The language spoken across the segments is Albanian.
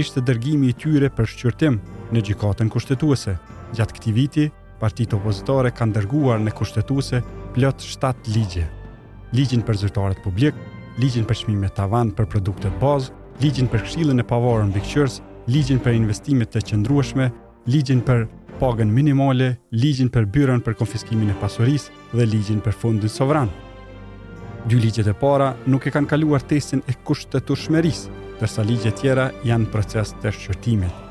ishte dërgimi i tyre për shqyrtim në Gjykatën Kushtetuese. Gjatë këtij viti, partitë opozitare kanë dërguar në Kushtetuese plot 7 ligje. Ligjin për zyrtarët publik, ligjin për çmimet tavan për produktet bazë, ligjin për Këshillin e Pavarur Mbikëqyrës, ligjin për investimet të qëndrueshme ligjin për pagën minimale, ligjin për byronë për konfiskimin e pasurisë dhe ligjin për fondin sovran. Dy ligjet e para nuk e kanë kaluar testin e kushtetueshmërisë, ndërsa ligjet tjera janë proces të shqyrtimit.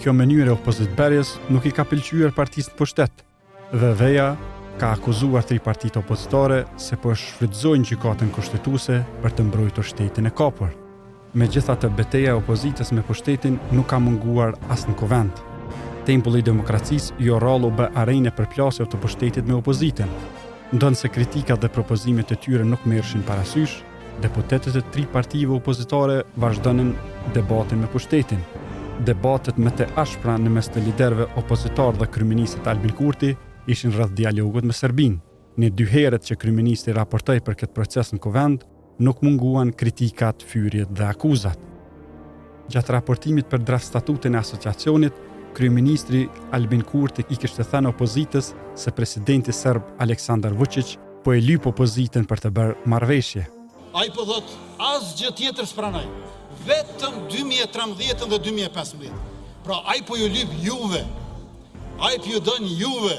Kjo mënyrë e opozitëbërjes nuk i ka pëlqyer partisë në pushtet, VV-ja ka akuzuar tri partitë opozitare se po e shfrytëzojnë Gjykatën Kushtetuese për të mbrojtur shtetin e kapur. Megjithatë, beteja e opozitës me pushtetin nuk ka munguar as në Kuvend. Tempulli i demokracisë jo rrallë u bë arenë e përplasjeve të pushtetit me opozitën. Ndonëse kritikat dhe propozimet e tyre nuk merreshin parasysh, Deputetët e tri partive opozitare vazhdonin debatin me pushtetin. Debatet më të ashpra në mes të liderëve opozitarë dhe kryeministrit Albin Kurti ishin rreth dialogut me Serbinë. Në dy herët që kryeministri raportoi për këtë proces në Kuvend, nuk munguan kritikat, fyerjet dhe akuzat. Gjatë raportimit për draft statutin e asociacionit, kryeministri Albin Kurti i kishte thënë opozitës se presidenti serb Aleksandar Vučić po e lyp opozitën për të bërë marrëveshje. Ai po thotë asgjë tjetër s'pranoj. Vetëm 2013 dhe 2015. Pra ai po ju lyp juve. Ai po ju don juve.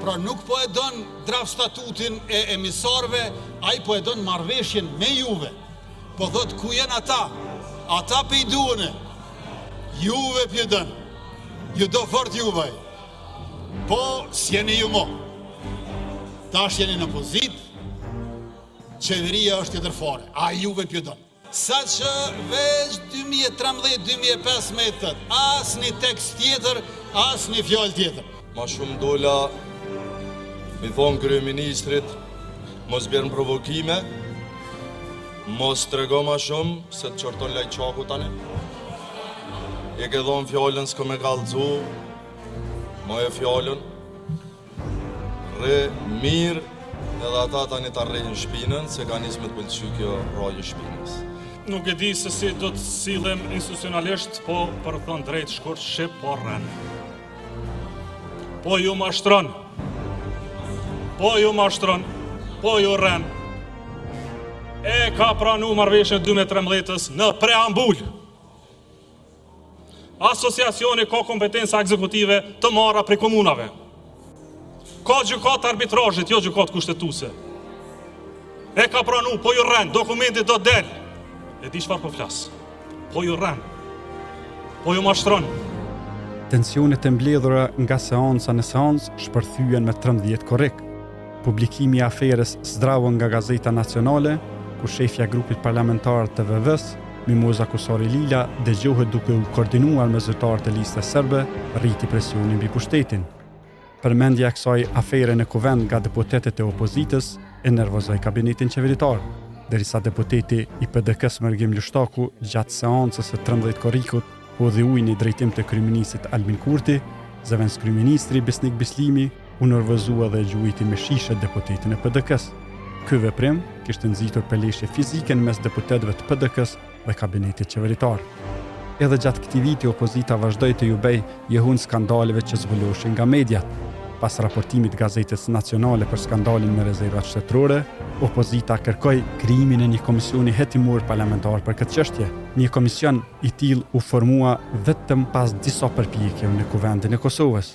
Pra nuk po e don draft statutin e emisarëve, ai po e don marrëveshjen me juve. Po thotë ku janë ata, ata pe i du unë, juve pje don, ju do fort juve. Po s'jeni ju mo, tash jeni n'opozitë, qeveria është tjetër fare, ai juve pje don. Saqë veç dy mijë e trembëdhjetë dy mijë e pesëmbëdhjetë thotë asnjë tekst tjetër asnjë fjalë tjetër. Ma shumë dola me i thonë kryeministrit mos bjerë në provokime, mos trego ma shumë, se të qorton Lajçaku tani. I ke dhonë fjalën s'ko me kallzu, maje fjalën. Rre mirë edhe ata tani ta rrejnë shpinën, se ka nisë me të pëlqy kjo rrojë shpinës. Nuk e di se si do të sillem institucionalisht, po për thënë drejt shkurt shqip, po rren. Po ju mashtron, po ju mashtron, po ju rren. E ka pranu marrëveshjen 2013 në preambulë. Asociacioni ka kompetenca ekzekutive të marra prej komunave. Ka gjykatë të arbitrazhit, jo gjykatë kushtetuse. E ka pranu, po ju rren, dokumenti do del. E di çfarë po flas. Po ju rren. Po ju mashtron. Tensionet e mbledhura nga seanca në seancë shpërthyen me 13 korrik. Publikimi i aferës Zdravo nga Gazeta Nacionale, ku shefja e grupit parlamentar të VV-së, Mimoza Kusari Lila, dëgjohet duke u koordinuar me zyrtarë të Listës Serbe, rriti presionin mbi pushtetin. Përmendja e kësaj afere në Kuvend nga deputetët e opozitës e nervozoi kabinetin qeveritar, derisa deputeti i PDK-së Mërgim Lushtaku gjatë seancës së trembëdhjetë korrikut hodhi ujë në drejtim të kryeministrit Albin Kurti, zëvendëskryeministri Besnik Bislimi, u nervozua dhe e gjuajti me shishe deputetin e PDK-së. Ky veprim kishte nxitur përleshje fizike në mes deputetëve të PDK-së dhe kabinetit qeveritar. Edhe gjatë këtij viti opozita vazhdoi t'iu bëjë jehonë skandaleve që zbuloheshin nga mediat. Pas raportimit të Gazetës Nacionale për skandalin me rezervat shtetërore, opozita kërkoi krijimin e një komisioni hetimor parlamentar për këtë çështje. Një komision i tillë u formua vetëm pas disa përpjekjeve në Kuvendin e Kosovës.